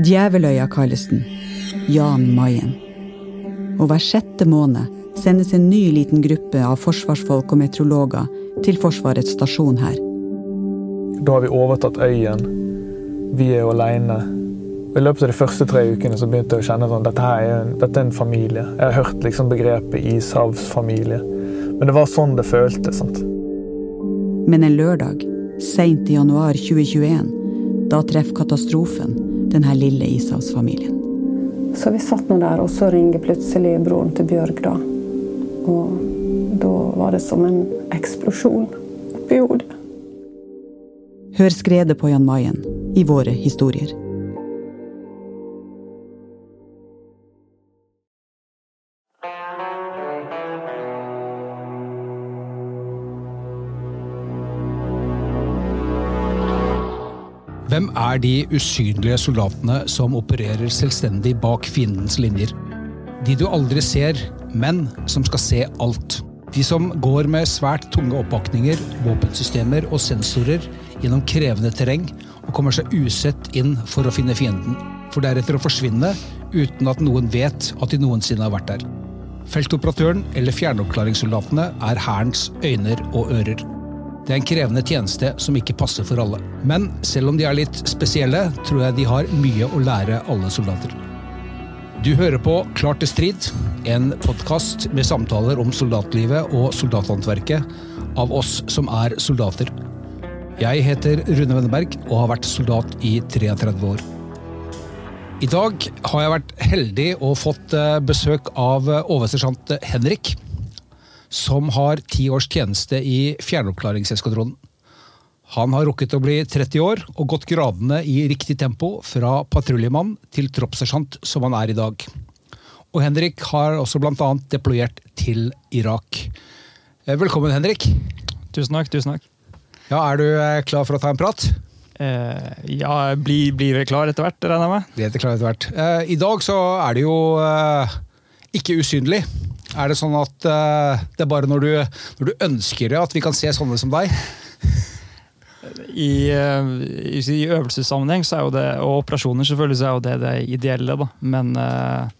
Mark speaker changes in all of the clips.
Speaker 1: Djeveløya kalles den. Jan Mayen. Og hver sjette måned sendes en ny liten gruppe av forsvarsfolk og meteorologer til Forsvarets stasjon her.
Speaker 2: Da har vi overtatt øyen. Vi er jo aleine. I løpet av de første tre ukene så begynte jeg å kjenne at dette, er en, dette er en familie. Jeg har hørt liksom begrepet ishavsfamilie. Men det var sånn det føltes. sant?
Speaker 1: Men en lørdag, seint i januar 2021, da treffer katastrofen denne lille ishavsfamilien.
Speaker 3: Så vi satt nå der, og så ringer plutselig broren til Bjørg, da. Og da var det som en eksplosjon oppi hodet.
Speaker 1: Hør skredet på Jan Mayen i våre historier.
Speaker 4: Hvem er de usynlige soldatene som opererer selvstendig bak fiendens linjer? De du aldri ser, men som skal se alt. De som går med svært tunge oppakninger, våpensystemer og sensorer gjennom krevende terreng og kommer seg usett inn for å finne fienden, for deretter å forsvinne uten at noen vet at de noensinne har vært der. Feltoperatøren eller fjernoppklaringssoldatene er Hærens øyne og ører. Det er en krevende tjeneste som ikke passer for alle. Men selv om de er litt spesielle, tror jeg de har mye å lære alle soldater. Du hører på Klart til strid, en podkast med samtaler om soldatlivet og soldathåndverket av oss som er soldater. Jeg heter Rune Wenneberg og har vært soldat i 33 år. I dag har jeg vært heldig og fått eh, besøk av oversersjant Henrik som har ti års tjeneste i fjernoppklaringseskadronen. Han har rukket å bli 30 år og gått gradene i riktig tempo fra patruljemann til troppssersjant som han er i dag. Og Henrik har også bl.a. deployert til Irak. Eh, velkommen, Henrik.
Speaker 5: Tusen takk. tusen takk.
Speaker 4: Ja, Er du eh, klar for å ta en prat?
Speaker 5: Eh, ja, blir, blir vi klar etter hvert, regner jeg med.
Speaker 4: Blir klar etter hvert. Eh, I dag så er det jo eh, ikke usynlig. Er det sånn at uh, det er bare når du, når du, ønsker det, at vi kan se sånne som deg?
Speaker 5: I, uh, i, i øvelsessammenheng så er jo det, og operasjoner selvfølgelig, så er jo det det ideelle. da. Men uh,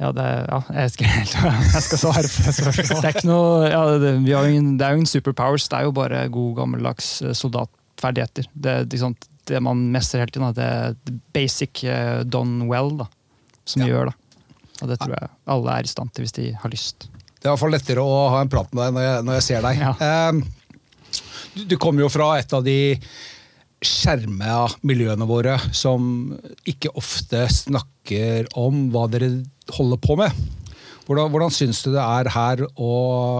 Speaker 5: ja, det, ja, jeg skal helt jeg skal svare på det spørsmålet. Det er ikke noe, ja, det, det, er jo ingen superpowers, det er jo bare god gammeldags soldatferdigheter. Det, liksom, det man mestrer hele tiden, det er basic done well, da, som ja. gjør det. Og det tror jeg alle er i stand til hvis de har lyst.
Speaker 4: Det er i hvert fall lettere å ha en prat med deg når jeg, når jeg ser deg. Ja. Eh, du, du kommer jo fra et av de skjerma miljøene våre som ikke ofte snakker om hva dere holder på med. Hvordan, hvordan syns du det er her å,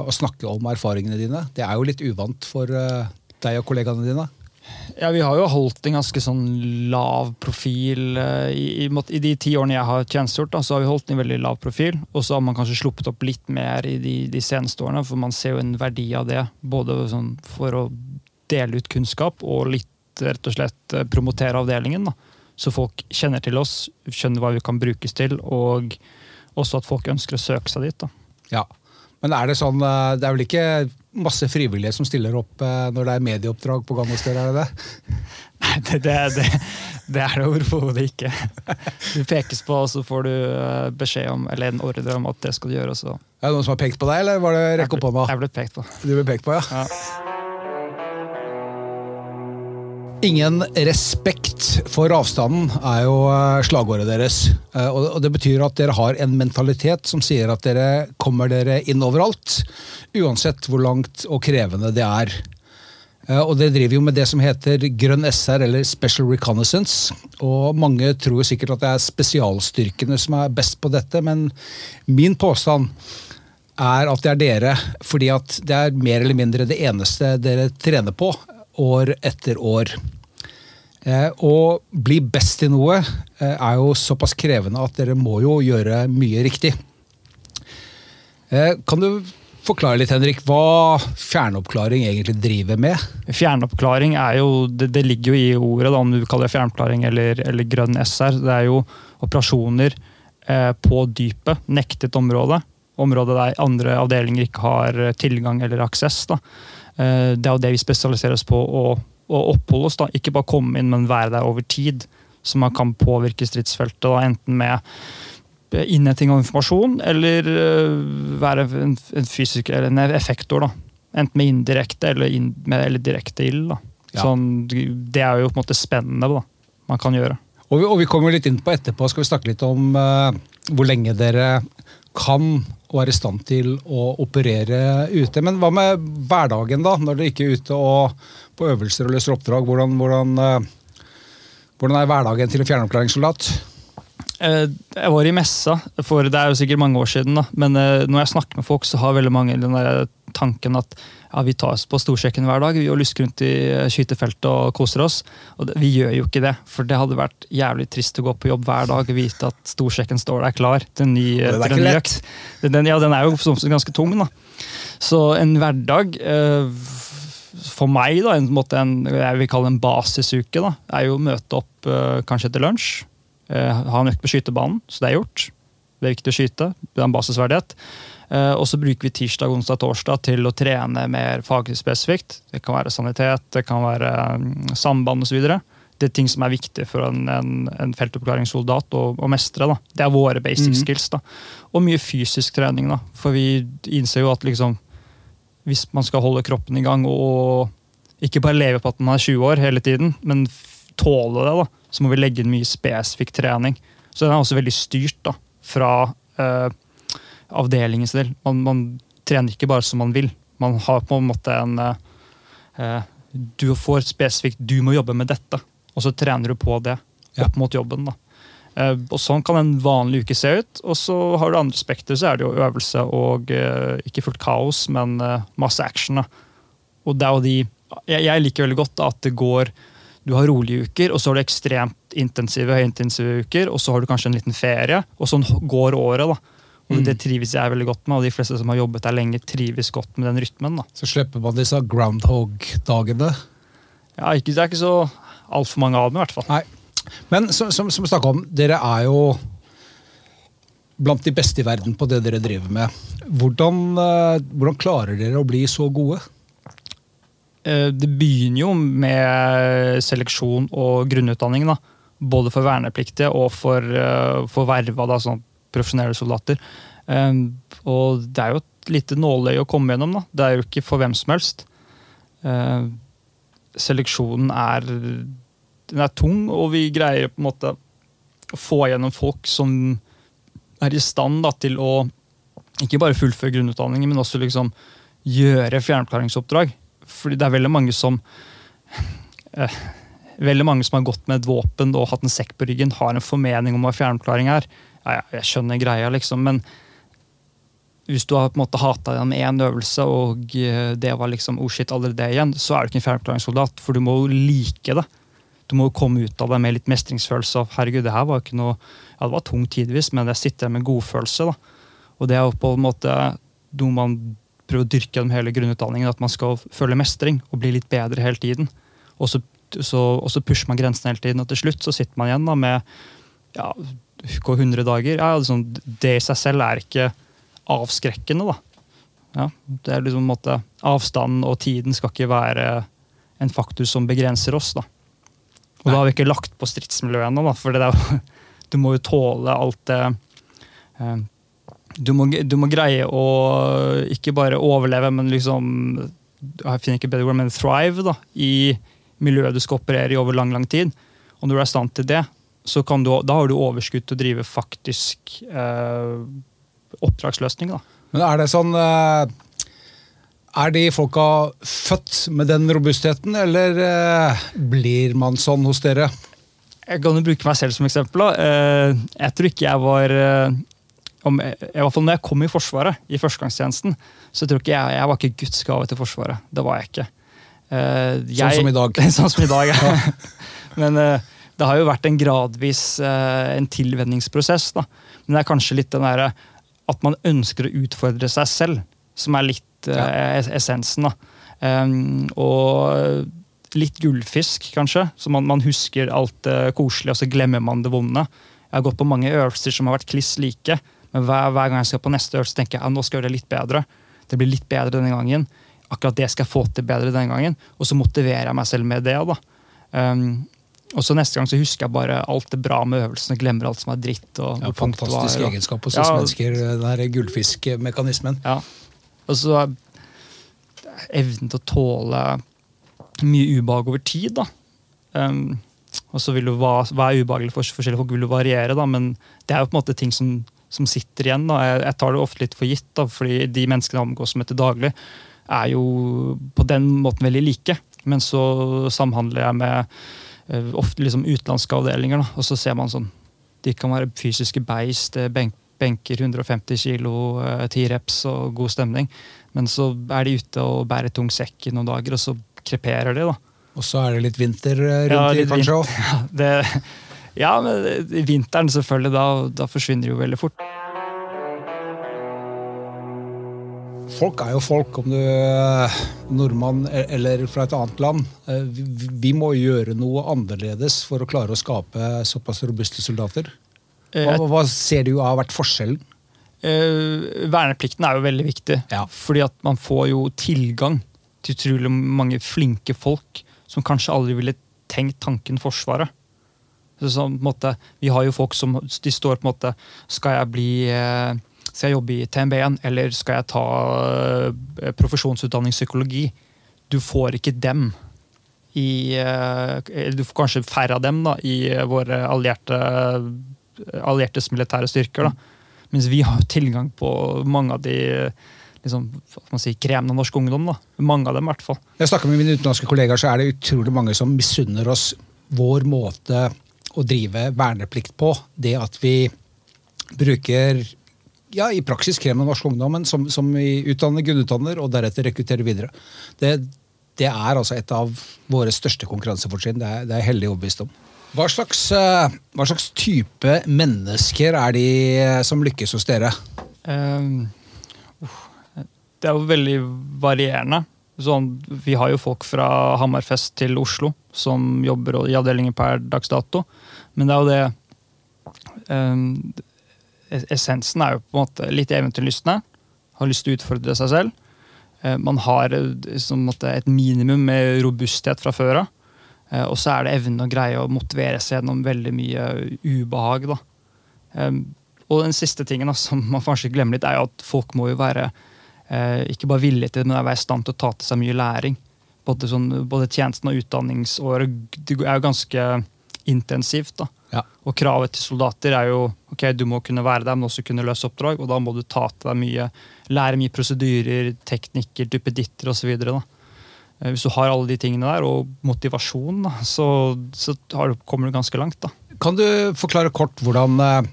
Speaker 4: å, snakke om erfaringene dine? Det er jo litt uvant for uh, deg og kollegaene dine.
Speaker 5: Ja, Vi har jo holdt en ganske sånn lav profil. Eh, I, i, I, de ti årene jeg har tjenestegjort, da, så har vi holdt en veldig lav profil. Og så har man kanskje sluppet opp litt mer i de, de seneste årene, for man ser jo en verdi av det. Både sånn for å dele ut kunnskap og litt rett og slett eh, promotere avdelingen. da. Så folk kjenner til oss, skjønner hva vi kan brukes til, og også at folk ønsker å søke seg dit. da.
Speaker 4: Ja, Men er det sånn, eh, det er vel ikke masse frivillige som stiller opp eh, når det er medieoppdrag på gang og større, er det det?
Speaker 5: Nei, det, det, det, det er det overhodet ikke. Du pekes på, og så får du eh, beskjed om, eller en ordre om at det skal du gjøre. Også.
Speaker 4: Er det noen som har pekt på deg, eller var det rekk opp hånda?
Speaker 5: Jeg ble pekt på.
Speaker 4: Du ble pekt på, ja. ja. Ingen respekt for avstanden er jo eh, slagordet deres. Eh, og Det betyr at dere har en mentalitet som sier at dere kommer dere inn overalt. Uansett hvor langt og krevende det er. Eh, og det driver jo med det som heter grønn SR, eller Special Reconnaissance. Og mange tror sikkert at det er spesialstyrkene som er best på dette, men min påstand er at det er dere. Fordi at det er mer eller mindre det eneste dere trener på år etter år. Eh, å bli best i noe eh, er jo såpass krevende at dere må jo gjøre mye riktig. Eh, kan du forklare litt, Henrik, hva fjernoppklaring egentlig driver med?
Speaker 5: Fjernoppklaring er jo, det, det ligger jo i ordet, da, om du kaller det fjernoppklaring eller, eller grønn SR. Det er jo operasjoner eh, på dypet, nektet område. Område der andre avdelinger ikke har tilgang eller aksess. Da. Eh, det er jo det vi spesialiserer oss på å og oppholde oss. da, Ikke bare komme inn, men være der over tid. Så man kan påvirke stridsfeltet, da, enten med innhenting av informasjon, eller øh, være en, fysiker, fysisk, eller en effektor. da. Enten med indirekte eller, in, med, eller direkte ild. da.
Speaker 4: Ja.
Speaker 5: Sånn, det er jo på en måte spennende da, man kan gjøre.
Speaker 4: Og vi, og vi kommer litt inn på etterpå, skal vi snakke litt om uh, hvor lenge dere kan og er i stand til å operere ute. Men hva med hverdagen, da? Når dere ikke er ute og på øvelser og løser oppdrag. Hvordan, hvordan, eh, hvordan er hverdagen til en fjernoppklaringssoldat?
Speaker 5: Eh, Jeg var i messa, for det er jo sikkert mange år siden, da. men eh, når jeg snakker med folk, så har veldig mange den der tanken at ja, vi tar oss på storsjekken hver dag vi og lusker rundt i skytefeltet og koser oss. Og det, vi gjør jo ikke det, for det hadde vært jævlig trist å gå på jobb hver dag og vite at storsjekken står der klar til en ny, til en ny økt. Den, ja, den er jo ganske tung, da. Så en hverdag eh, for meg, da, en, måte, en, jeg vil kalle en basisuke, da, er jo å møte opp uh, kanskje etter lunsj. Uh, ha en økt på skytebanen, så det er gjort. Det er viktig å skyte. Det er en basisverdighet. Uh, og så bruker vi tirsdag, onsdag, torsdag til å trene mer faglig spesifikt. Det kan være sanitet, det kan være um, samband osv. Det er ting som er viktig for en, en, en feltoppklaringssoldat å, å mestre. Da. Det er våre basic
Speaker 4: Mhm.
Speaker 5: skills. Da. Og mye fysisk trening. Da. For vi innser jo at liksom, hvis man skal holde kroppen i gang og ikke bare leve på at man er 20 år hele tiden, men tåle det, da, så må vi legge inn mye spesifikk trening. Så den er også veldig styrt da, fra eh, avdelingens del. Man, man trener ikke bare som man vil. Man har på en måte en eh, eh, Du får spesifikt du må jobbe med dette, og så trener du på det opp mot jobben. da. Eh, og Sånn kan en vanlig uke se ut. Og så har du andre spekter, så er det jo øvelse og eh, ikke fullt kaos, men eh, masse action. Og det er jo de jeg, jeg liker veldig godt at det går Du har rolige uker, og så har du ekstremt intensive, høyintensive uker, og så har du kanskje en liten ferie, og sånn går året. da. Og
Speaker 4: Mm.
Speaker 5: Det trives jeg veldig godt med, og de fleste som har jobbet der lenge, trives godt med den rytmen. da.
Speaker 4: Så slipper man disse groundhog-dagene.
Speaker 5: Ja, ikke, Det er ikke så altfor mange av dem, i hvert fall.
Speaker 4: Nei. Men som, som, som om, dere er jo blant de beste i verden på det dere driver med. Hvordan, eh, hvordan klarer dere å bli så gode?
Speaker 5: Eh, Det begynner jo med seleksjon og grunnutdanning. da. Både for vernepliktige og for, eh, for verva, da, sånn profesjonelle soldater. Eh, Og det er jo et lite nåløye å komme gjennom. da. Det er jo ikke for hvem som helst. Eh, Seleksjonen er, den er tung, og vi greier på en måte å få gjennom folk som er i stand da, til å ikke bare fullføre grunnutdanningen, men også liksom gjøre fjernklaringsoppdrag. Fordi det er veldig mange som eh, Veldig mange som har gått med et våpen og hatt en sekk på ryggen, har en formening om hva fjernklaring er. Ja, ja, jeg skjønner greia, liksom, men hvis du har på en måte hata gjennom én øvelse, og eh, det var liksom oh shit, aldri det igjen, så er du ikke en fjernklaringssoldat, for du må jo like det. Du må komme ut av det med litt mestringsfølelse. av herregud, det her var ikke noe, ja Det var tungt tidvis, men jeg sitter med godfølelse. da. Og det er jo på en måte noe man prøver å dyrke gjennom hele grunnutdanningen. At man skal føle mestring og bli litt bedre hele tiden. Og så, så, og så pusher man grensene hele tiden, og til slutt så sitter man igjen da med ja, gå 100 dager. Ja, liksom, det i seg selv er ikke avskrekkende, da. Ja, det er liksom en måte Avstanden og tiden skal ikke være en faktor som begrenser oss. da. Og da har vi ikke lagt på stridsmiljøet ennå, for det du må jo tåle alt det eh, du må, du må greie å ikke bare overleve, men liksom jeg finner ikke bedre ord, men thrive da, i miljøet du skal operere i over lang lang tid. Og når du er i stand til det, så kan du, da har du overskudd til å drive faktisk eh, oppdragsløsning. da.
Speaker 4: Men er det sånn eh, Er de folka født med den robustheten, eller eh, blir man sånn hos dere?
Speaker 5: Jeg kan jo bruke meg selv som eksempel. Eh, Jeg tror ikke jeg var eh, om, I hvert fall når jeg kom i Forsvaret, i førstegangstjenesten, så tror ikke jeg jeg var ikke Guds gave til Forsvaret. Det var jeg ikke. Jeg,
Speaker 4: Sånn som i dag.
Speaker 5: sånn som i dag, ja. Men det har jo vært en gradvis en tilvenningsprosess. da. Men det er kanskje litt den derre at man ønsker å utfordre seg selv, som er litt eh, ja. essensen. da. Um, og litt gullfisk, kanskje. Så man, man husker alt det koselige, og så glemmer man det vonde. Jeg har gått på mange øvelser som har vært kliss like, men hver, hver gang jeg skal på neste øvelse, tenker jeg at nå skal jeg gjøre det litt bedre. Det blir litt bedre denne gangen. akkurat det skal jeg få til bedre denne gangen. Og så motiverer jeg meg selv med det. da. Um, og så Neste gang så husker jeg bare alt det bra med øvelsen og glemmer alt som er dritt. og
Speaker 4: Ja, fantastisk
Speaker 5: var,
Speaker 4: egenskap hos
Speaker 5: Ja,
Speaker 4: mennesker, den gullfiskmekanismen.
Speaker 5: Ja. Og så evnen til å tåle mye ubehag over tid, da. Um, og så vil jo hva, hva er ubehagelig for forskjellige folk, vil jo variere, da, men det er jo på en måte ting som, som sitter igjen. da. Jeg, jeg tar det ofte litt for gitt, da, fordi de menneskene jeg omgås med til daglig, er jo på den måten veldig like. Men så samhandler jeg med eh, ofte liksom utenlandske avdelinger, da, og så ser man sånn De kan være fysiske beist, benker benk, benker 150 kilo, eh, ti reps og god stemning. Men så er de ute og bærer tung sekk i noen dager, og så kreperer de. da.
Speaker 4: Og så er det litt vinter eh, rundt
Speaker 5: Ja,
Speaker 4: i kanskje òg.
Speaker 5: Ja, det, ja, men vinteren selvfølgelig, da, da forsvinner det jo veldig fort.
Speaker 4: Folk er jo folk, om du er nordmann e- eller fra et annet land. Eh, Vi vi må gjøre noe annerledes for å klare å skape såpass robuste soldater. Hva,
Speaker 5: Eh,
Speaker 4: hva ser du har vært forskjellen?
Speaker 5: Eh, verneplikten er jo veldig viktig,
Speaker 4: Ja.
Speaker 5: fordi at man får jo tilgang til utrolig mange flinke folk som kanskje aldri ville tenkt tanken Forsvaret. Så, så, måte, vi har jo folk som de står på en måte Skal jeg bli eh, skal jeg jobbe i TNB-en, eller skal jeg ta profesjonsutdanning psykologi? Du får ikke dem i eller Du får kanskje færre av dem da, i våre allierte, alliertes militære styrker. da. Mens vi har tilgang på mange av de liksom, man si, kremene av norsk ungdom. da. Mange av dem, i hvert fall.
Speaker 4: Jeg snakker med mine utenlandske kollegaer, så er det utrolig mange som misunner oss vår måte å drive verneplikt på. Det at vi bruker ja, i praksis av norsk ungdom, som, som vi utdanner, grunnutdanner og deretter rekrutterer videre. Det, det er altså et av våre største konkurransefortrinn. Det, det er jeg heldig overbevist om. Hva slags, eh, hva slags type mennesker er de eh, som lykkes hos dere?
Speaker 5: Eh, det er jo veldig varierende. Sånn, vi har jo folk fra Hammerfest til Oslo som jobber i avdelingen per dags dato. Men det er jo det eh, Essensen er jo på en måte litt eventyrlystne. Har lyst til å utfordre seg selv. Eh, man har et minimum med robusthet fra før av. Eh, og så er det evnen å greie å motivere seg gjennom veldig mye ubehag. da. Og den siste tingen da, som man kanskje glemmer litt, er jo at folk må jo være eh, ikke bare villige til det, men være i stand til å ta til seg mye læring. Både, sånn, både tjenesten og utdanningsåret det er jo ganske intensivt. da.
Speaker 4: Ja.
Speaker 5: Og kravet til soldater er jo ok, du må kunne være der, men også kunne løse oppdrag. Og da må du ta til deg mye, lære mye prosedyrer, teknikker, duppeditter osv. Hvis du har alle de tingene der, og motivasjon, da, så, så har du, kommer du ganske langt. da.
Speaker 4: Kan du forklare kort hvordan eh,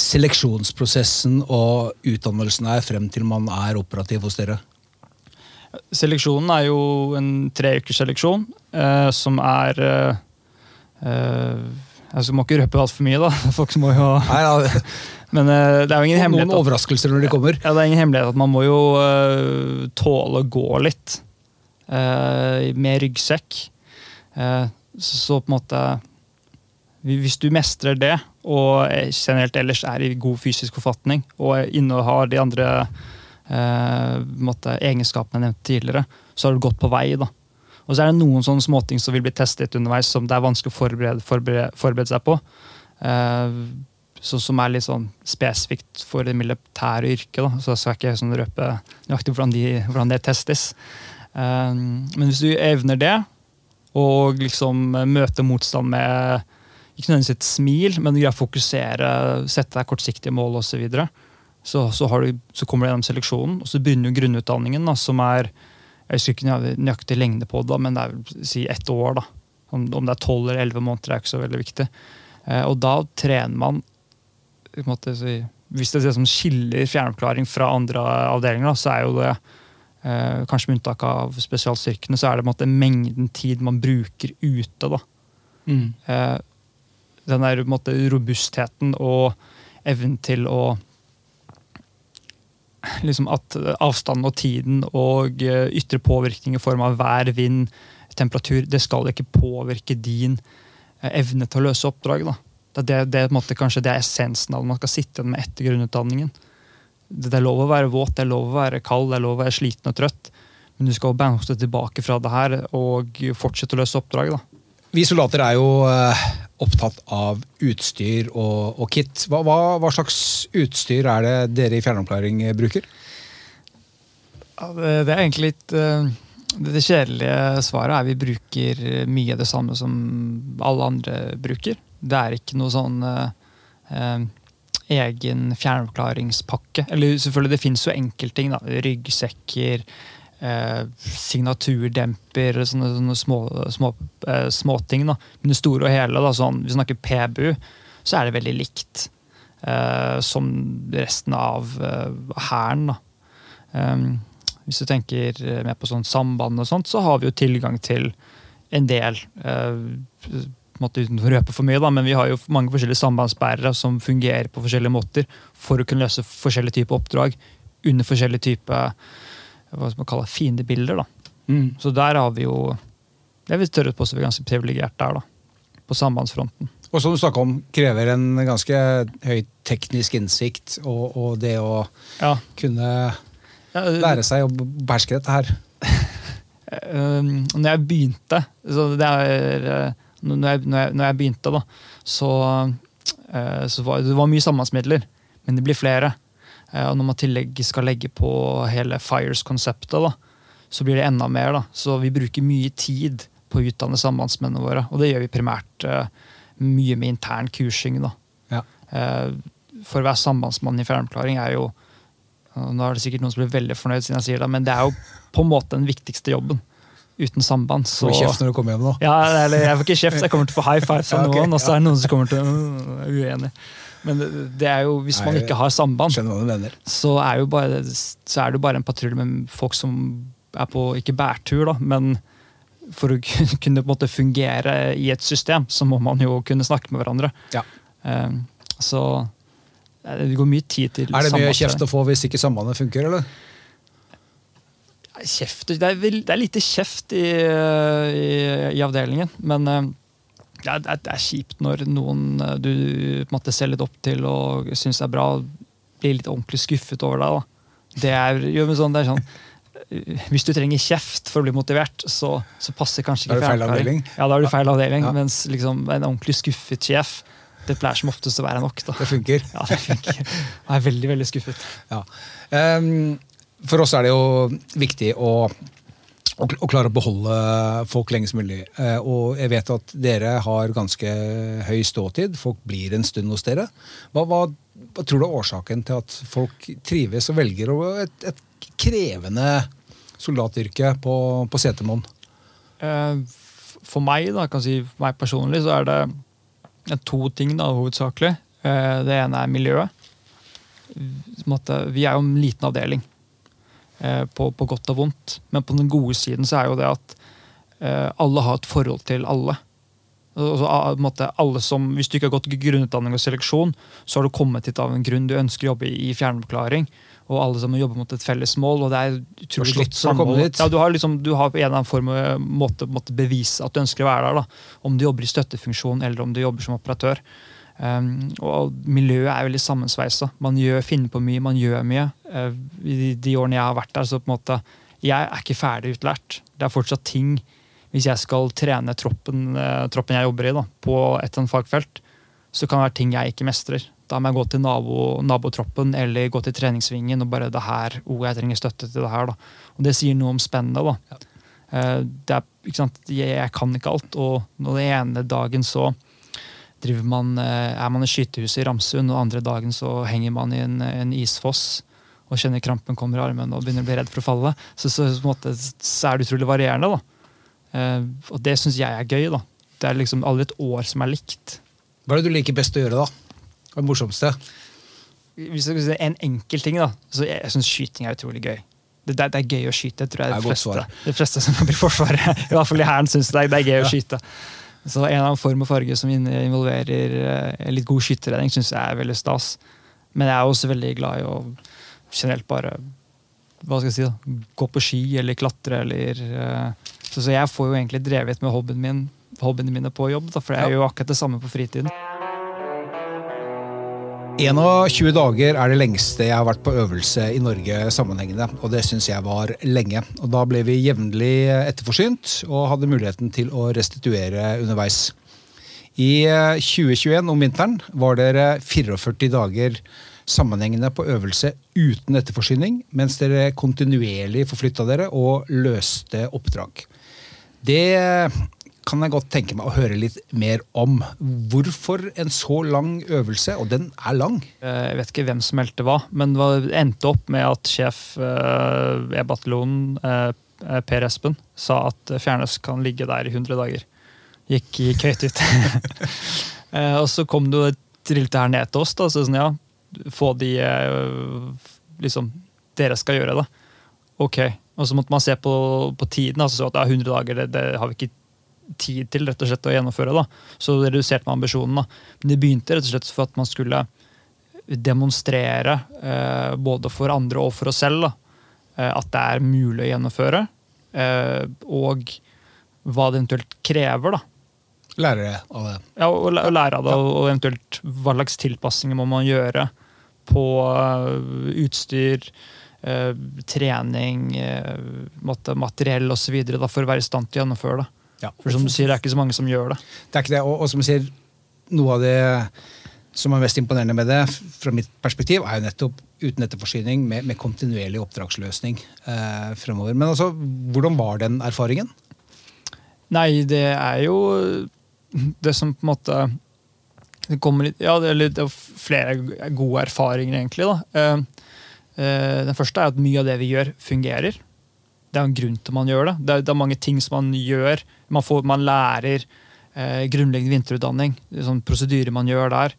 Speaker 4: seleksjonsprosessen og utdannelsen er frem til man er operativ hos dere?
Speaker 5: Seleksjonen er jo en treukers seleksjon, eh, som er eh, eh, altså, Må ikke røpe altfor mye, da. Folk må jo
Speaker 4: Nei, ja,
Speaker 5: Men eh, det er jo ingen
Speaker 4: Noen
Speaker 5: hemmelighet at,
Speaker 4: overraskelser når de kommer.
Speaker 5: ja, det er ingen hemmelighet at man må jo eh, tåle å gå litt. Eh, med ryggsekk. Eh, så, på en måte Hvis du mestrer det, og generelt ellers er i god fysisk forfatning, og innehar de andre eh, måte, egenskapene jeg nevnte tidligere, så har du gått på vei. da. Og så er det noen sånne småting som vil bli testet underveis, som det er vanskelig å forberede, forberede, forberede seg på. Så, som er litt sånn spesifikt for det militære yrket. da, Så jeg skal ikke sånn røpe nøyaktig hvordan, de, hvordan det testes. Eh, men hvis du evner det, og liksom møter motstand med ikke nødvendigvis et smil, men greier å fokusere, sette deg kortsiktige mål osv., så, videre, så, så, så kommer du gjennom seleksjonen. Og så begynner jo grunnutdanningen, da, som er Jeg husker ikke nøyaktig lengde på det, men det er vel, si ett år. da. Om, om det er tolv eller elleve måneder, er ikke så veldig viktig. Eh, og da trener man måte, Hvis det er det som skiller fjernoppklaring fra andre avdelinger, da, så er jo det Kanskje med unntak av spesialstyrkene, så er det måte mengden tid man bruker ute. da. Eh, den der måte, robustheten og evnen til å liksom At avstanden og tiden og eh, ytre påvirkning i form av vær, vind, temperatur, det skal ikke påvirke din eh, evne til å løse oppdraget. da. Det, det, det, måte, kanskje det er essensen av det man skal sitte igjen med etter grunnutdanningen. Det, er lov å være våt, det er lov å være kald, det er lov å være sliten og trøtt. Men du skal bounce tilbake fra det her og fortsette å løse oppdraget. da.
Speaker 4: Vi soldater er jo eh, opptatt av utstyr og, og kit. Hva, hva, hva, slags utstyr er det dere i fjernopplæring bruker?
Speaker 5: Ja, det, det, er egentlig litt uh, Det kjedelige svaret er vi bruker mye av det samme som alle andre bruker. Det er ikke noe sånn uh, uh, egen fjernforklaringspakke. Eller selvfølgelig, det finnes jo enkeltting. Ryggsekker, eh, signaturdemper, sånne, sånne små, små, eh, småting. Men det store og hele, da, sånn, vi snakker PBU, så er det veldig likt eh, som resten av eh, da. Um, hvis du tenker mer på sånn samband og sånt, så har vi jo tilgang til en del eh, måte uten å røpe for mye, da, men vi har jo mange forskjellige sambandsbærere som fungerer på forskjellige måter for å kunne løse forskjellige typer oppdrag under forskjellige typer hva man kalle fiendebilder. da. Mm. Så der har vi jo Det er vi tørret på så vi er ganske privilegert der, da. På sambandsfronten.
Speaker 4: Og som du snakka om, krever en ganske høy teknisk innsikt og, og det å ja. kunne ja, lære seg å beherske dette her.
Speaker 5: når jeg begynte så det er eh, når jeg, når jeg, når jeg begynte, da, så, uh, så var det var mye sambandsmidler, men det blir flere. Uh, og når man tillegg skal legge på hele Fires-konseptet, så blir det enda mer. da. Så vi bruker mye tid på å utdanne sambandsmennene våre. Og det gjør vi primært uh, mye med intern kursing. da. Ja. for å være sambandsmann i fjernklaring er jo Nå er det sikkert noen som blir veldig fornøyd siden jeg sier det, men det er jo på en måte den viktigste jobben uten samband. Så...
Speaker 4: Får kjeft når du kommer hjem nå?
Speaker 5: Ja, eller Jeg får ikke kjeft, jeg kommer til å få high five fra ja, okay, noen, og så er det noen som kommer til å være uenig. Men det er jo, hvis man ikke har samband, så er, bare, så er det bare en patrulje med folk som er på ikke bærtur, da, men for å kunne på en måte fungere i et system, så må man jo kunne snakke med hverandre. Ja. Um, så det går mye tid til samband.
Speaker 4: Er det mye kjeft å få hvis ikke sambandet funker, eller?
Speaker 5: Kjeft, det, er, det er lite kjeft i, i, i avdelingen, men ja, det, er, det, er, kjipt når noen uh, du måte ser litt opp til og syns er bra, blir litt ordentlig skuffet over deg. Da. Det er, jo, sånn, det er sånn Hvis du trenger kjeft for å bli motivert, så, så passer kanskje ikke
Speaker 4: feil avdeling.
Speaker 5: Ja, da er du feil avdeling, ja. Mens liksom, en ordentlig skuffet sjef det pleier som oftest å være nok. Da.
Speaker 4: Det funker.
Speaker 5: Ja, det funker. Jeg er veldig veldig skuffet.
Speaker 4: Ja. Um, for oss er det jo viktig å, å, klare å beholde folk lengst mulig. Eh, og jeg vet at dere har ganske høy ståtid. Folk blir en stund hos dere. Hva, hva, hva tror du er årsaken til at folk trives og velger et, et krevende soldatyrke på, på Setermoen?
Speaker 5: Eh, for meg, da, kan si, for meg personlig, så er det to ting da, hovedsakelig. Eh, det ene er miljøet. Vi er jo en liten avdeling. Eh, på, på, godt og vondt. Men på den gode siden så er jo det at eh, alle har et forhold til alle. Altså, alle som, hvis du ikke har gått grunnutdanning og seleksjon, så har du kommet hit av en grunn. Du ønsker å jobbe i fjernforklaring, og alle sammen jobber mot et felles mål. og det er utrolig godt samhold. Ja, du, har liksom, du har på en eller annen form måte, måte bevise at du ønsker å være der. Da. Om du jobber i støttefunksjon eller om du jobber som operatør. Um, og miljøet er veldig sammensveisa. Man gjør, finner på mye, man gjør mye. Uh, I de, de, årene jeg har vært der, så på en måte Jeg er ikke ferdig utlært. Det er fortsatt ting Hvis jeg skal trene troppen, uh, troppen jeg jobber i, da, på et eller annet fagfelt, så kan det være ting jeg ikke mestrer. Da må jeg gå til nabo, nabotroppen eller gå til treningsvingen og bare det her, oh, jeg trenger støtte til det her. da. Og Det sier noe om spennet. da. Uh, er? Jeg, jeg, kan ikke alt. Og når den ene dagen så man, eh, er man i skytehuset i Ramsund, og andre dagen så henger man i en, en isfoss og kjenner krampen kommer i armen og begynner å bli redd for å falle, så, så, måte, så er det utrolig varierende. da. Eh, og det syns jeg er gøy. da. Det er liksom aldri et år som er likt.
Speaker 4: Hva er det du liker best å gjøre, da? Hva er det morsomste?
Speaker 5: Hvis jeg si En enkel ting, da. Så jeg syns skyting er utrolig gøy. Det, det, det, er gøy å skyte. tror jeg de fleste, de fleste som jobber i Forsvaret, i hvert fall i Hæren, syns det, det, er gøy å skyte. Så en annen form og farge som involverer eh, litt god skytterredning, syns jeg er veldig stas. Men jeg er også veldig glad i å generelt bare hva skal jeg si da, gå på ski eller klatre. eller eh, så, så, jeg får jo egentlig drevet med hobbyen min, hobbyene mine på jobb, da, for jeg ja. gjør jo akkurat det samme på fritiden.
Speaker 4: 21 dager er det lengste jeg har vært på øvelse i Norge sammenhengende. Og det syns jeg var lenge. Og da ble vi jevnlig etterforsynt og hadde muligheten til å restituere underveis. I 2021 eh, om vinteren var dere 44 dager sammenhengende på øvelse uten etterforsyning, mens dere kontinuerlig forflytta dere og løste oppdrag. Det kan jeg godt tenke meg å høre litt mer om. Hvorfor en så lang øvelse? Og den er lang.
Speaker 5: Eh, jeg vet ikke hvem som meldte hva, men det endte opp med at sjef eh, i bataljonen, eh, Per Espen, sa at Fjernes kan ligge der i 100 dager. Gikk, gikk høyt ut. og så kom det jo trilte her ned til oss. da, så sånn, ja, få de liksom, Dere skal gjøre det. Ok. Og så måtte man se på, på tiden. altså så at er 100 dager, det, det har vi ikke tid til rett og slett å gjennomføre. Da. Så reduserte man ambisjonene. Men det begynte rett og slett for at man skulle demonstrere, eh, både for andre og for oss selv, da, eh, at det er mulig å gjennomføre. Eh, og hva det eventuelt krever. da.
Speaker 4: Lære av det.
Speaker 5: Ja, og lære av det, og eventuelt hva slags tilpasninger må man gjøre på uh, utstyr, uh, trening, uh, materiell osv. for å være i stand til å gjennomføre det. Ja. For som du sier, det er ikke så mange som gjør det.
Speaker 4: Det er ikke det, og, og som du sier, noe av det som er mest imponerende med det, fra mitt perspektiv, er jo nettopp uten etterforsyning med, med kontinuerlig oppdragsløsning eh, fremover. Men altså, hvordan var den erfaringen?
Speaker 5: Nei, det er jo det som på en måte det kommer litt, ja, det er, litt, det er flere gode erfaringer, egentlig. da. Eh, eh, den første er at mye av det vi gjør, fungerer det er en grunn til man gjør det. Det er, det er mange ting som man gjør. Man, får, man lærer eh, grunnleggende vinterutdanning. Sånn prosedyrer man gjør der.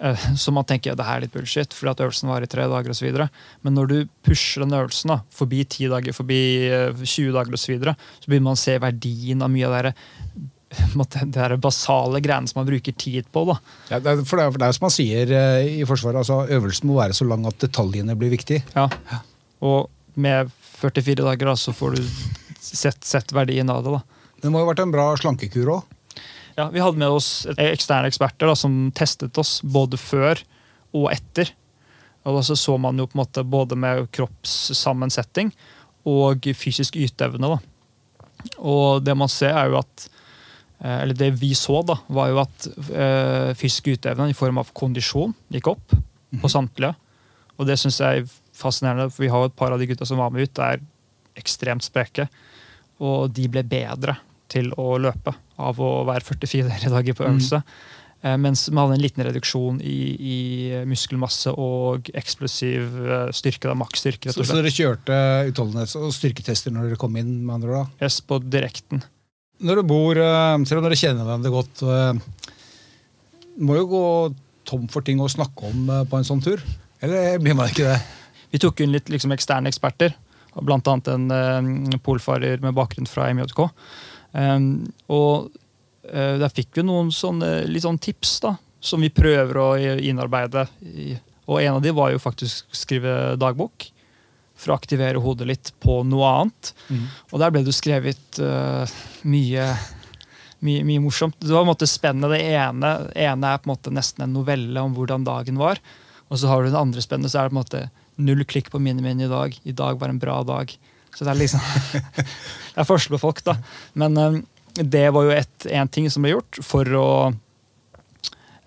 Speaker 5: Eh, så man tenker ja, det her er litt bullshit, fordi at øvelsen varer i tre dager osv. Men når du pusher den øvelsen da, forbi ti dager, forbi eh, 20 dager osv., så, videre, så begynner man å se verdien av mye av det det der basale greiene som man bruker tid på. da.
Speaker 4: Ja, det, er, for det, er, for det er som man sier uh, i Forsvaret, altså øvelsen må være så lang at detaljene blir viktige.
Speaker 5: Ja, og med 44 dager, da, så får du sett, sett, verdien av det. da.
Speaker 4: Det må jo ha vært en bra slankekur òg?
Speaker 5: Ja, vi hadde med oss eksterne eksperter da, som testet oss både før og etter. Og så så man jo på en måte både med kroppssammensetning og fysisk yteevne. da. Og det man ser, er jo at eh, eller det vi så, da, var jo at øh, fysisk yteevne i form av kondisjon gikk opp på mhm. samtlige. Og det syns jeg fascinerende, for vi har jo et par av de gutta som var med ut, er ekstremt spreke. Og de ble bedre til å løpe av å være 44 dager på øvelse. Mm. Mens vi hadde en liten reduksjon i, i muskelmasse og eksplosiv eh, styrke. da, Maksstyrke.
Speaker 4: Så, så dere kjørte utholdenhets- og styrketester når dere kom inn? med andre da?
Speaker 5: Yes, på direkten.
Speaker 4: Når du bor, eh, Selv om dere kjenner hverandre godt, må jo gå tom for ting å snakke om på en sånn tur? Eller blir man ikke det?
Speaker 5: Vi tok inn litt liksom, eksterne eksperter, bl.a. en uh, polfarer med bakgrunn fra MJK. Um, og uh, der fikk vi noen sånne, litt sånn tips da, som vi prøver å innarbeide. Og en av de var jo faktisk å skrive dagbok. For å aktivere hodet litt på noe annet. Mm. Og der ble det skrevet uh, mye, mye, mye, morsomt. Det var på en måte spennende. Det ene, ene, er på en måte nesten en novelle om hvordan dagen var. Og så har du det andre spennende, så er det på en måte Null klikk på minnet min i dag. I dag var en bra dag. Så det er liksom Det er forskjell på folk, da. Men um, det var jo en ting som ble gjort for å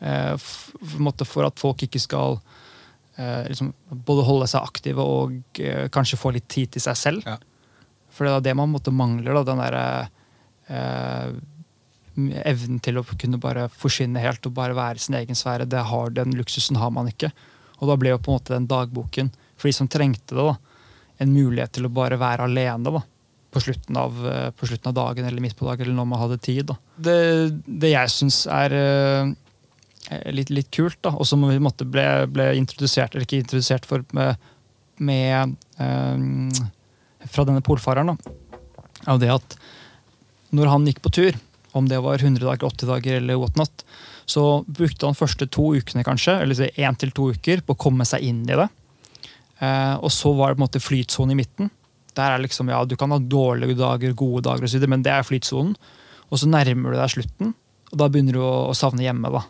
Speaker 5: uh, For at folk ikke skal uh, liksom, både holde seg aktive og uh, kanskje få litt tid til seg selv. Ja. For det er det man måtte mangler. da, den der, evnen til å kunne bare forsvinne helt og bare være sin egen sfære. Det har, den luksusen har man ikke. Og da ble jo på en måte den dagboken for de som trengte det, da, en mulighet til å bare være alene da, på slutten, av, eh, på slutten av dagen eller midt på dagen, eller når man hadde tid. Da. Det, det jeg syns er uh, litt, litt, kult, og som vi måtte ble, ble, introdusert, eller ikke introdusert for med, med uh, fra denne polfareren, da, er det at når han gikk på tur, om det var 100 dager, 80 dager eller whatnot, så brukte han første to ukene kanskje, eller én til to uker på å komme seg inn i det. Eh, og så var det på en måte flytsone i midten. Der er liksom, ja, Du kan ha dårlige dager, gode dager, og så videre, men det er flytsonen. Og så nærmer du deg slutten, og da begynner du å, savne hjemme. da.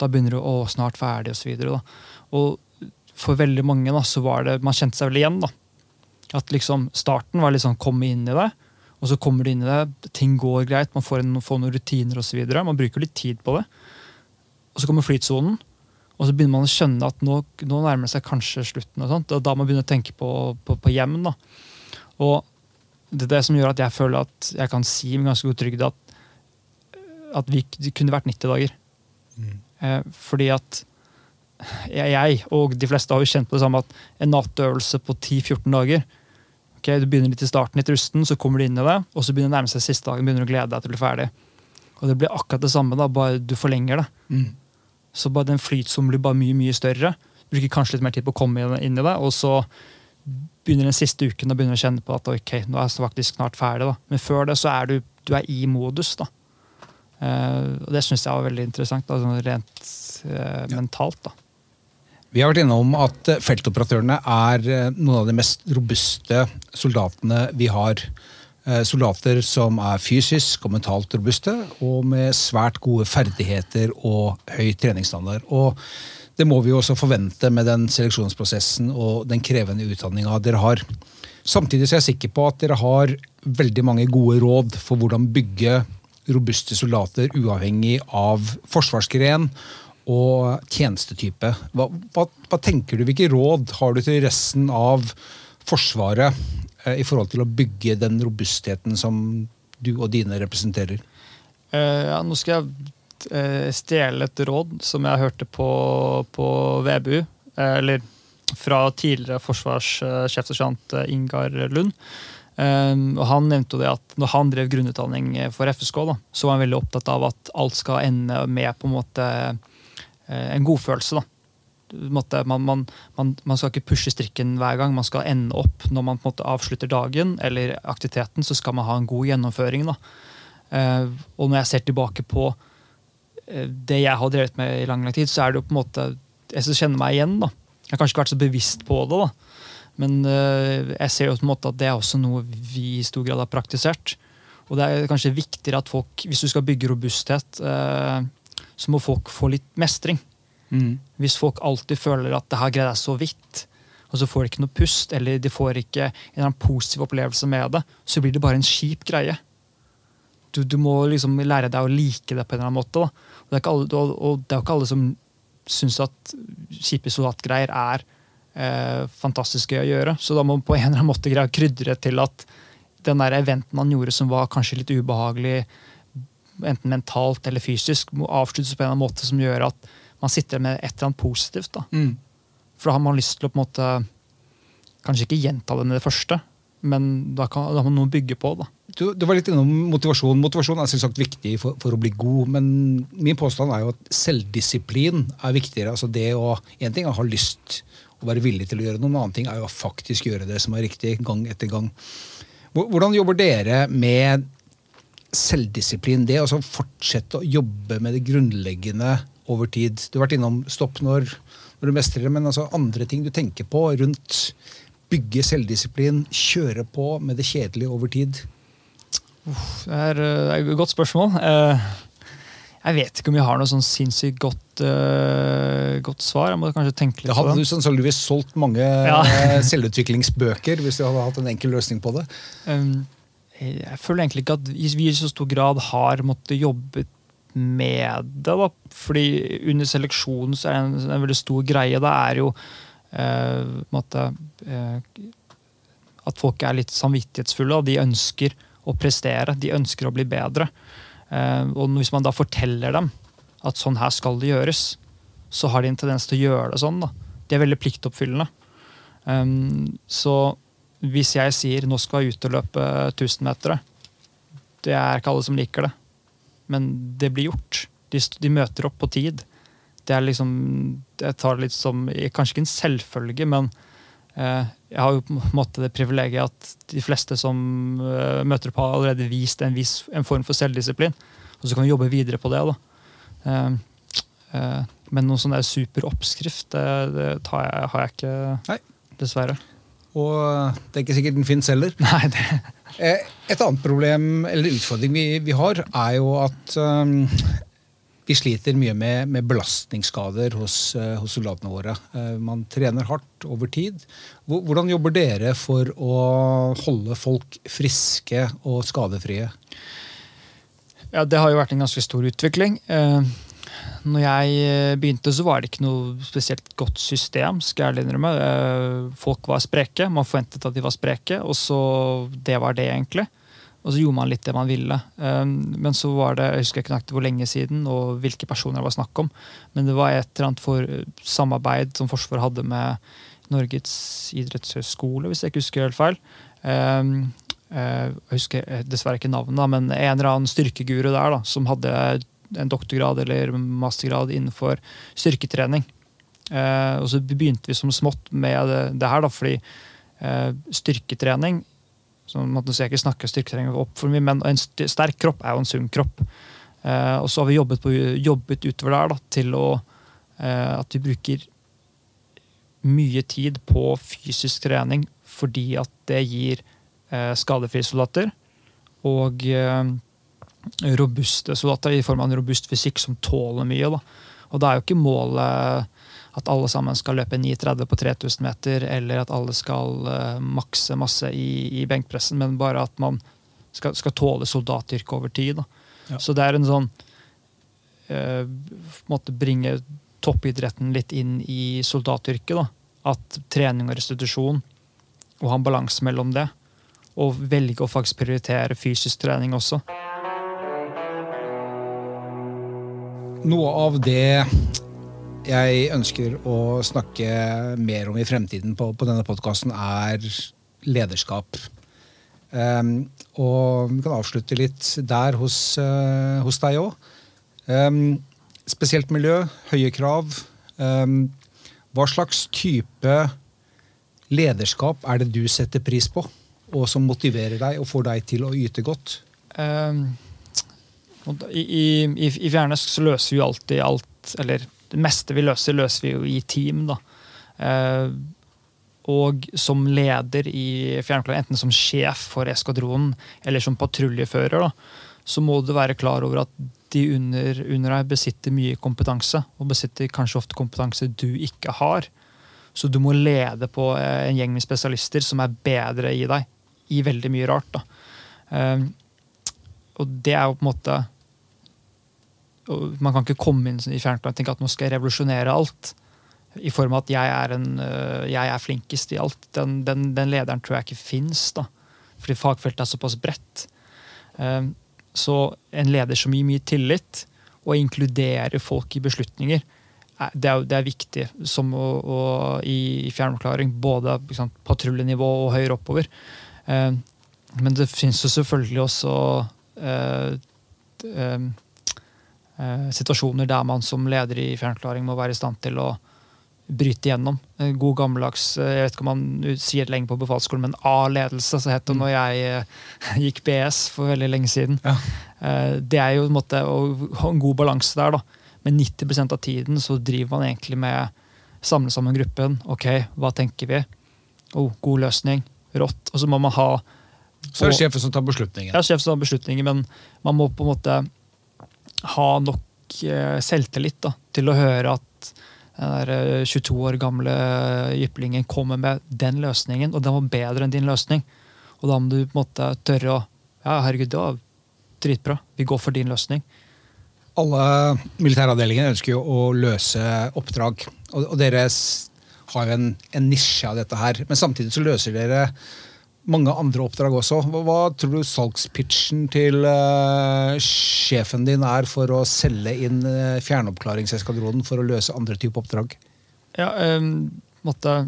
Speaker 5: Da begynner du å snart ferdig, og så videre. Da. Og for veldig mange da, så var det Man kjente seg vel igjen. da. At liksom starten var liksom komme inn i det, og så kommer du inn i det. Ting går greit, man får, en, får noen rutiner osv. Man bruker litt tid på det. Og så kommer flytsonen, og så begynner man å skjønne at nå, nå nærmer det seg kanskje slutten. og sånt, og Da må man begynne å tenke på, på, på hjem. da. Og det er det som gjør at jeg føler at jeg kan si med ganske god trygd at, at vi kunne vært 90 dager. Eh, fordi at jeg, jeg og de fleste har jo kjent på det samme at en nattøvelse på 10-14 dager okay, Du begynner litt i starten, litt rusten, så kommer du inn i det, og så begynner det nærme seg siste dagen, begynner du å glede deg til å bli ferdig. Og det blir akkurat det samme, da, bare du forlenger det.
Speaker 4: Mm.
Speaker 5: Så bare den flytsonen blir bare mye mye større. Du bruker kanskje litt mer tid på å komme inn i det, og så begynner den siste uken å begynne å kjenne på at ok, nå er jeg faktisk snart ferdig. da. Men før det så er du, du er i modus. da. Uh, og Det syns jeg var veldig interessant, da, sånn rent eh, mentalt. da.
Speaker 4: Vi har vært innom at eh, feltoperatørene er noen av de mest robuste soldatene vi har. Eh, Soldater som er fysisk og mentalt robuste, og med svært gode ferdigheter og høy treningsstandard. Og det må vi jo også forvente med den seleksjonsprosessen og den krevende utdanninga dere har. Samtidig så er jeg sikker på at dere har veldig mange gode råd for hvordan bygge robuste soldater uavhengig av forsvarsgren og tjenestetype. Hva, hva, hva tenker du, Hvilke råd har du til resten av Forsvaret i forhold til å bygge den robustheten som du og dine representerer?
Speaker 5: Eh, ja, nå skal jeg eh, stjele et råd som jeg hørte på, på VBU. eh, eller fra tidligere forsvarssjefsersjant eh, Ingar Lund. Eh, og Han nevnte jo det at når han drev grunnutdanning for FSK, da, så var han veldig opptatt av at alt skal ende med på en måte eh, en godfølelse. da. Måte, man, man, man, man skal ikke pushe strikken hver gang. Man skal ende opp når man måte avslutter dagen eller aktiviteten, så skal man ha en god gjennomføring. Eh, og når jeg ser tilbake på eh, det jeg har drevet med i lang lang tid, så er det jo på en måte Jeg kjenner meg igjen. da. Jeg har kanskje ikke vært så bevisst på det, da. men eh, jeg ser jo på en måte at det er også noe vi i stor grad har praktisert. Og det er kanskje viktigere at folk, hvis du skal bygge robusthet, eh, så må folk få litt mestring. Hvis folk alltid føler at det her greide jeg så vidt, og så får de ikke noe pust, eller de får ikke en positiv opplevelse med det, så blir det bare en kjip greie. Du, du må liksom lære deg å like det på en eller annen måte. Og, det er og, det er jo ikke alle som syns at kjipe soldatgreier er eh, fantastisk gøy å gjøre. Så da må man på en eller annen måte greie å krydre til at den der eventen man gjorde som var kanskje litt ubehagelig, enten mentalt eller fysisk, må avsluttes på en eller annen måte som gjør at man sitter med et eller annet positivt. da.
Speaker 4: Mm.
Speaker 5: For da har man lyst til å på en måte Kanskje ikke gjenta det med det første, men da, kan, da har man noe å bygge på. da.
Speaker 4: Du, du var litt innom motivasjon. Motivasjon er selvsagt viktig for, for å bli god, men min påstand er jo at selvdisiplin er viktigere. altså det å, En ting er å ha lyst og være villig til å gjøre noe, en annen ting er jo å faktisk gjøre det som er riktig, gang etter gang. Hvordan jobber dere med selvdisiplin? Det å altså fortsette å jobbe med det grunnleggende over tid. Du har vært innom stopp når, når du mestrer det, men altså andre ting du tenker på rundt bygge selvdisiplin, kjøre på med det kjedelige over tid?
Speaker 5: Det er, eh, det er et godt spørsmål. Eh, Jeg vet ikke om jeg har noe sånn sinnssykt godt, eh, godt svar. Jeg må kanskje tenke litt på
Speaker 4: hadde
Speaker 5: det.
Speaker 4: du sannsynligvis solgt mange
Speaker 5: Ja.
Speaker 4: selvutviklingsbøker hvis du hadde hatt en enkel løsning på det.
Speaker 5: Um, Jeg føler egentlig ikke at vi i så stor grad har måttet jobbe med det. da, fordi under seleksjonen så er det en, en veldig stor greie. Det er jo eh, måtte, eh, at folk er litt samvittighetsfulle. og De ønsker å prestere, de ønsker å bli bedre. Eh, og hvis man da forteller dem at sånn her skal det gjøres, så har de en tendens til å gjøre det sånn. da. De er veldig pliktoppfyllende. Um, så hvis jeg sier nå skal jeg ut og løpe 1000-metere, det er ikke alle som liker det. Men det blir gjort. De, de møter opp på tid. Det er liksom Jeg tar det litt som Kanskje ikke en selvfølge, men eh, jeg har jo på en måte det privilegiet at de fleste som eh, møter opp, har allerede vist en, vis, en form for selvdisiplin. Og så kan vi jobbe videre på det. da. Eh, eh, men noen sånn der super oppskrift, det, det tar jeg, har jeg ikke,
Speaker 4: Nei.
Speaker 5: dessverre.
Speaker 4: Og det er ikke sikkert den fins heller.
Speaker 5: Nei, det,
Speaker 4: Eh, Et annet problem, eller utfordring vi, vi har, er jo at um, vi sliter mye med, med belastningsskader hos, uh, hos, soldatene våre. Uh, man trener hardt over tid. Hvordan jobber dere for å holde folk friske og skadefrie?
Speaker 5: Ja, Det har jo vært en ganske stor utvikling. Uh, når jeg begynte, så var det ikke noe spesielt godt system. skal jeg innrømme. Folk var spreke, man forventet at de var spreke, og så det var det, egentlig. Og så gjorde man litt det man ville. Um, men så var det jeg husker ikke hvor lenge siden og hvilke personer det var snakk om. Men det var et eller annet for samarbeid som Forsvaret hadde med Norges idrettshøgskole, hvis jeg ikke husker helt feil. Jeg husker dessverre ikke navnet, men en eller annen styrkeguru der da, som hadde en doktorgrad eller mastergrad innenfor styrketrening. Uh, og så begynte vi som smått med det, det her, da, fordi uh, styrketrening Sånn at jeg ikke snakker styrketrening opp for mye, men en sterk kropp er jo en sunn kropp. Eh, og så har vi jobbet, på, jobbet utover der da, til å, at vi bruker mye tid på fysisk trening fordi at det gir skadefrie soldater og robuste soldater i form av en robust fysikk som tåler mye. Da. Og det er jo ikke målet at alle sammen skal løpe 9,30 på 3000 meter, eller at alle skal uh, makse masse i, i, benkpressen, men bare at man skal, skal tåle soldatyrket over tid. Ja. Så det er en sånn uh, måte bringe toppidretten litt inn i soldatyrket. da. At trening og restitusjon, og ha en balanse mellom det. Og velge å faktisk prioritere fysisk trening også.
Speaker 4: Noe av det jeg ønsker å snakke mer om i fremtiden på, på denne podkasten, er lederskap. Um, og vi kan avslutte litt der hos, uh, hos deg òg. Um, ehm, spesielt miljø, høye krav. Um, hva slags type lederskap er det du setter pris på, og som motiverer deg og får deg til å yte godt?
Speaker 5: I, i, i Fjernesk så løser vi alltid alt, eller det meste vi løser, løser vi jo i team. da. Eh, og som leder i Fjernklubben, enten som sjef for eskadronen eller som patruljefører, da, så må du være klar over at de under, under deg besitter mye kompetanse. Og besitter kanskje ofte kompetanse du ikke har. Så du må lede på eh, en gjeng med spesialister som er bedre i deg i veldig mye rart. da. Eh, og det er jo på en måte man kan ikke komme inn i Fjernplan og tenke at nå skal jeg revolusjonere alt. I form av at jeg er, en, øh, jeg er flinkest i alt. Den, den, den, lederen tror jeg ikke fins. Fordi fagfeltet er såpass bredt. Ehm, så en leder som gir mye tillit, og inkluderer folk i beslutninger, det er, det er viktig som å, å, i fjernforklaring. Både liksom, patruljenivå og høyere oppover. Ehm, men det finnes jo selvfølgelig også situasjoner der man som leder i fjernklaring må være i stand til å bryte gjennom. God gammeldags eh, jeg vet ikke om man sier det lenge på befalsskolen, men A-ledelse, så het det mm. når jeg eh, gikk BS for veldig lenge siden. Ja. Det er jo en måte å ha en god balanse der, da. Men 90% av tiden så driver man egentlig med samle sammen gruppen. Ok, hva tenker vi? Oh, god løsning. Rått. Og så må man ha
Speaker 4: Så er det sjefen som tar beslutningen?
Speaker 5: Ja, sjefen som tar beslutningen, men man må på en måte ha nok eh, selvtillit da, til å høre at den der 22 eh, år gamle jyplingen kommer med den løsningen, og den var bedre enn din løsning. Og da må du på en måte tørre å Ja, herregud, det var dritbra. Vi går for din løsning.
Speaker 4: Alle militæravdelinger ønsker jo å løse oppdrag. Og, og dere har jo en, en nisje av dette her. Men samtidig så løser dere mange andre oppdrag også. Hva, hva tror du salgspitchen til uh, sjefen din er for å selge inn uh, fjernoppklaringseskadronen for å løse andre typer oppdrag?
Speaker 5: Ja, um, måtte,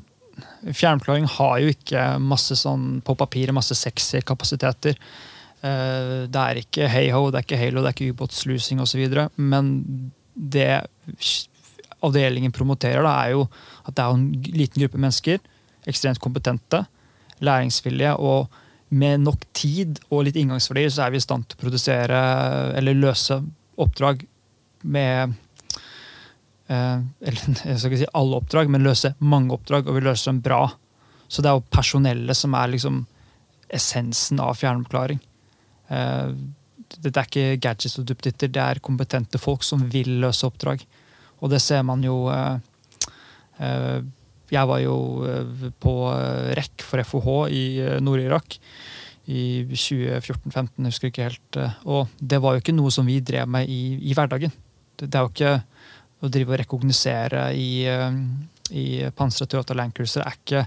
Speaker 5: Fjernoppklaring har jo ikke masse sånn på papiret masse sexy kapasiteter. Uh, det er ikke hey-ho, det er ikke halo, det er ikke ubåtslusing osv. Men det avdelingen promoterer, da, er jo at det er en liten gruppe mennesker, ekstremt kompetente, læringsvilje og med nok tid og litt inngangsverdi, så er vi i stand til å produsere eller løse oppdrag med eh, Eller jeg skal ikke si alle oppdrag, men løse mange oppdrag, og vi løser dem bra. Så det er jo personellet som er liksom essensen av fjernoppklaring. Eh, det er ikke gadgets og duppeditter, det er kompetente folk som vil løse oppdrag. Og det ser man jo eh, Jeg var jo eh, på REC for FOH i Nord-Irak i 2014-2015, husker ikke helt. Og det var jo ikke noe som vi drev med i, i hverdagen. Det, det, er jo ikke å drive og rekognosere i, i pansra Toyota Landcruiser er ikke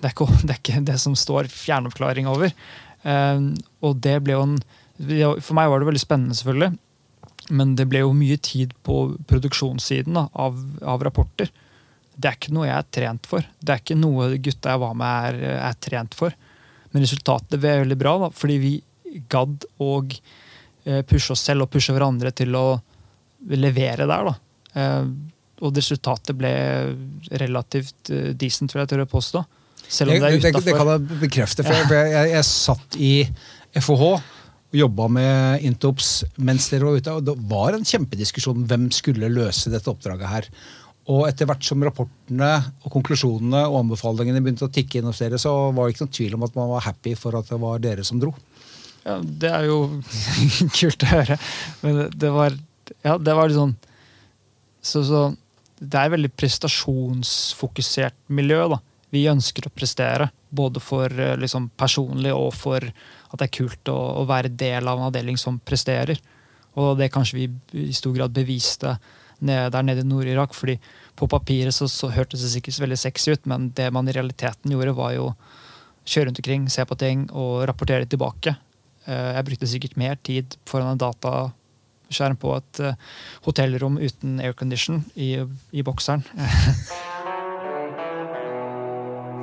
Speaker 5: det, er ikke, det er ikke det som står fjernoppklaring over. og det ble jo en For meg var det veldig spennende, selvfølgelig. Men det ble jo mye tid på produksjonssiden da, av, av, rapporter. Det er ikke noe jeg er trent for. Det er ikke noe gutta jeg var med, er, er trent for. Men resultatet ble veldig bra, da, fordi vi gadd å eh, pushe oss selv og pushe hverandre til å levere der. Da. Eh, og resultatet ble relativt eh, decent, vil jeg tørre påstå.
Speaker 4: Selv om det er utafor. Det, det, kan jeg bekrefte. for jeg, jeg, jeg satt i FOH og jobba med Intops mens dere var ute. og Det var en kjempediskusjon hvem skulle løse dette oppdraget her. Og etter hvert som rapportene og konklusjonene og anbefalingene begynte å tikke inn hos dere, så var det ikke noen tvil om at man var happy for at det var dere som dro.
Speaker 5: Ja, Det er jo kult å høre. Men det var, ja, det var litt sånn så, så, Det er et veldig prestasjonsfokusert miljø. da. Vi ønsker å prestere, både for eh, liksom, personlig og for at det er kult å, å, være del av en avdeling som presterer. Og det kanskje vi i stor grad beviste der nede i Nord-Irak. fordi på papiret så, så hørtes det sikkert veldig sexy ut, men det man i realiteten gjorde, var jo kjøre rundt omkring, se på ting og rapportere tilbake. Eh, jeg brukte sikkert mer tid foran en dataskjerm på et eh, hotellrom uten aircondition i, i bokseren.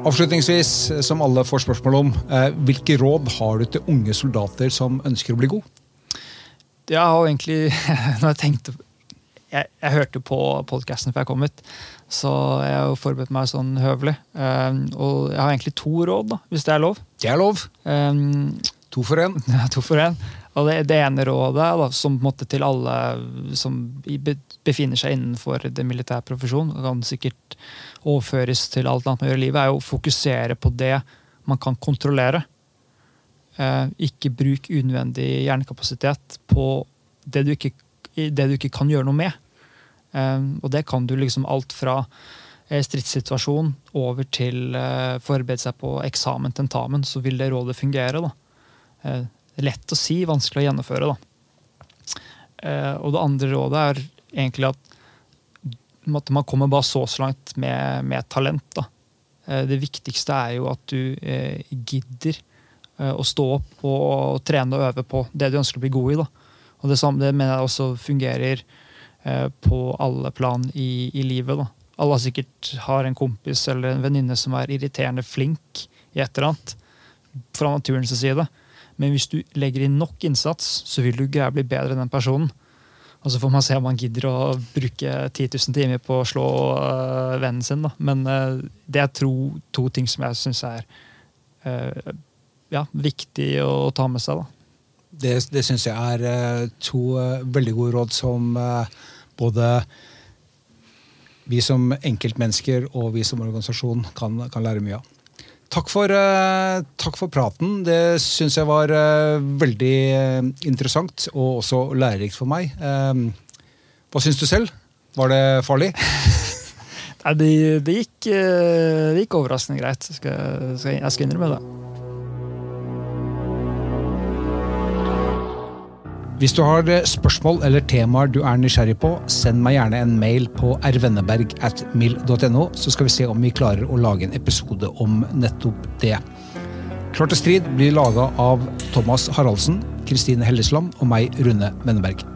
Speaker 4: Avslutningsvis, som alle får spørsmål om, eh, hvilke råd har du til unge soldater som ønsker å bli god?
Speaker 5: Jeg har egentlig, når jeg tenkte jeg, jeg hørte på podkasten før jeg kom ut, så jeg har jo forberedt meg sånn høvelig. Um, og jeg har egentlig to råd, da, hvis det er lov.
Speaker 4: Det er lov. Um, to for én.
Speaker 5: Ja, to for én. Og det, det, ene rådet, da, som på en måte til alle som befinner seg innenfor det militære profesjon, kan sikkert overføres til alt annet man gjør i livet, er jo å fokusere på det man kan kontrollere. Eh, ikke bruk unødvendig hjernekapasitet på det du, ikke, det du ikke, kan gjøre noe med. Eh, og det kan du liksom alt fra eh, stridssituasjon over til eh, forberede seg på eksamen, tentamen, så vil det rådet fungere. da. Eh, lett å si, vanskelig å gjennomføre. da. Og det andre rådet er egentlig at man kommer bare så så langt med, med talent. Da. Det viktigste er jo at du gidder å stå opp og trene og øve på det du ønsker å bli god i. Da. Og det, samme, det mener jeg også fungerer eh, på alle plan i, i livet. Da. Alle har sikkert har en kompis eller en venninne som er irriterende flink i et eller annet. Fra naturens side. Men hvis du legger inn nok innsats, så vil du greie å bli bedre enn den personen. Og så får man se om man gidder å bruke 10 000 timer på å slå øh, vennen sin. Da. Men øh, det er to, to, ting som jeg syns er øh, ja, viktig å ta med seg. Da.
Speaker 4: Det, det syns jeg er to veldig gode råd som både vi som enkeltmennesker og vi som organisasjon kan, kan lære mye av. Takk for, takk for, praten. Det syns jeg var veldig interessant og også lærerikt for meg. hva syns du selv? Var det farlig?
Speaker 5: Nei, det, det, gikk, det, gikk, overraskende greit. Jeg skal, jeg skal innrømme det.
Speaker 4: Hvis du har eh, spørsmål eller temaer du er nysgjerrig på, send meg gjerne en mail på rvenneberg at mil.no, så skal vi se om vi klarer å lage en episode om nettopp det. Klart til strid blir laga av Thomas Haraldsen, Kristine Hellesland og meg, Rune Venneberg.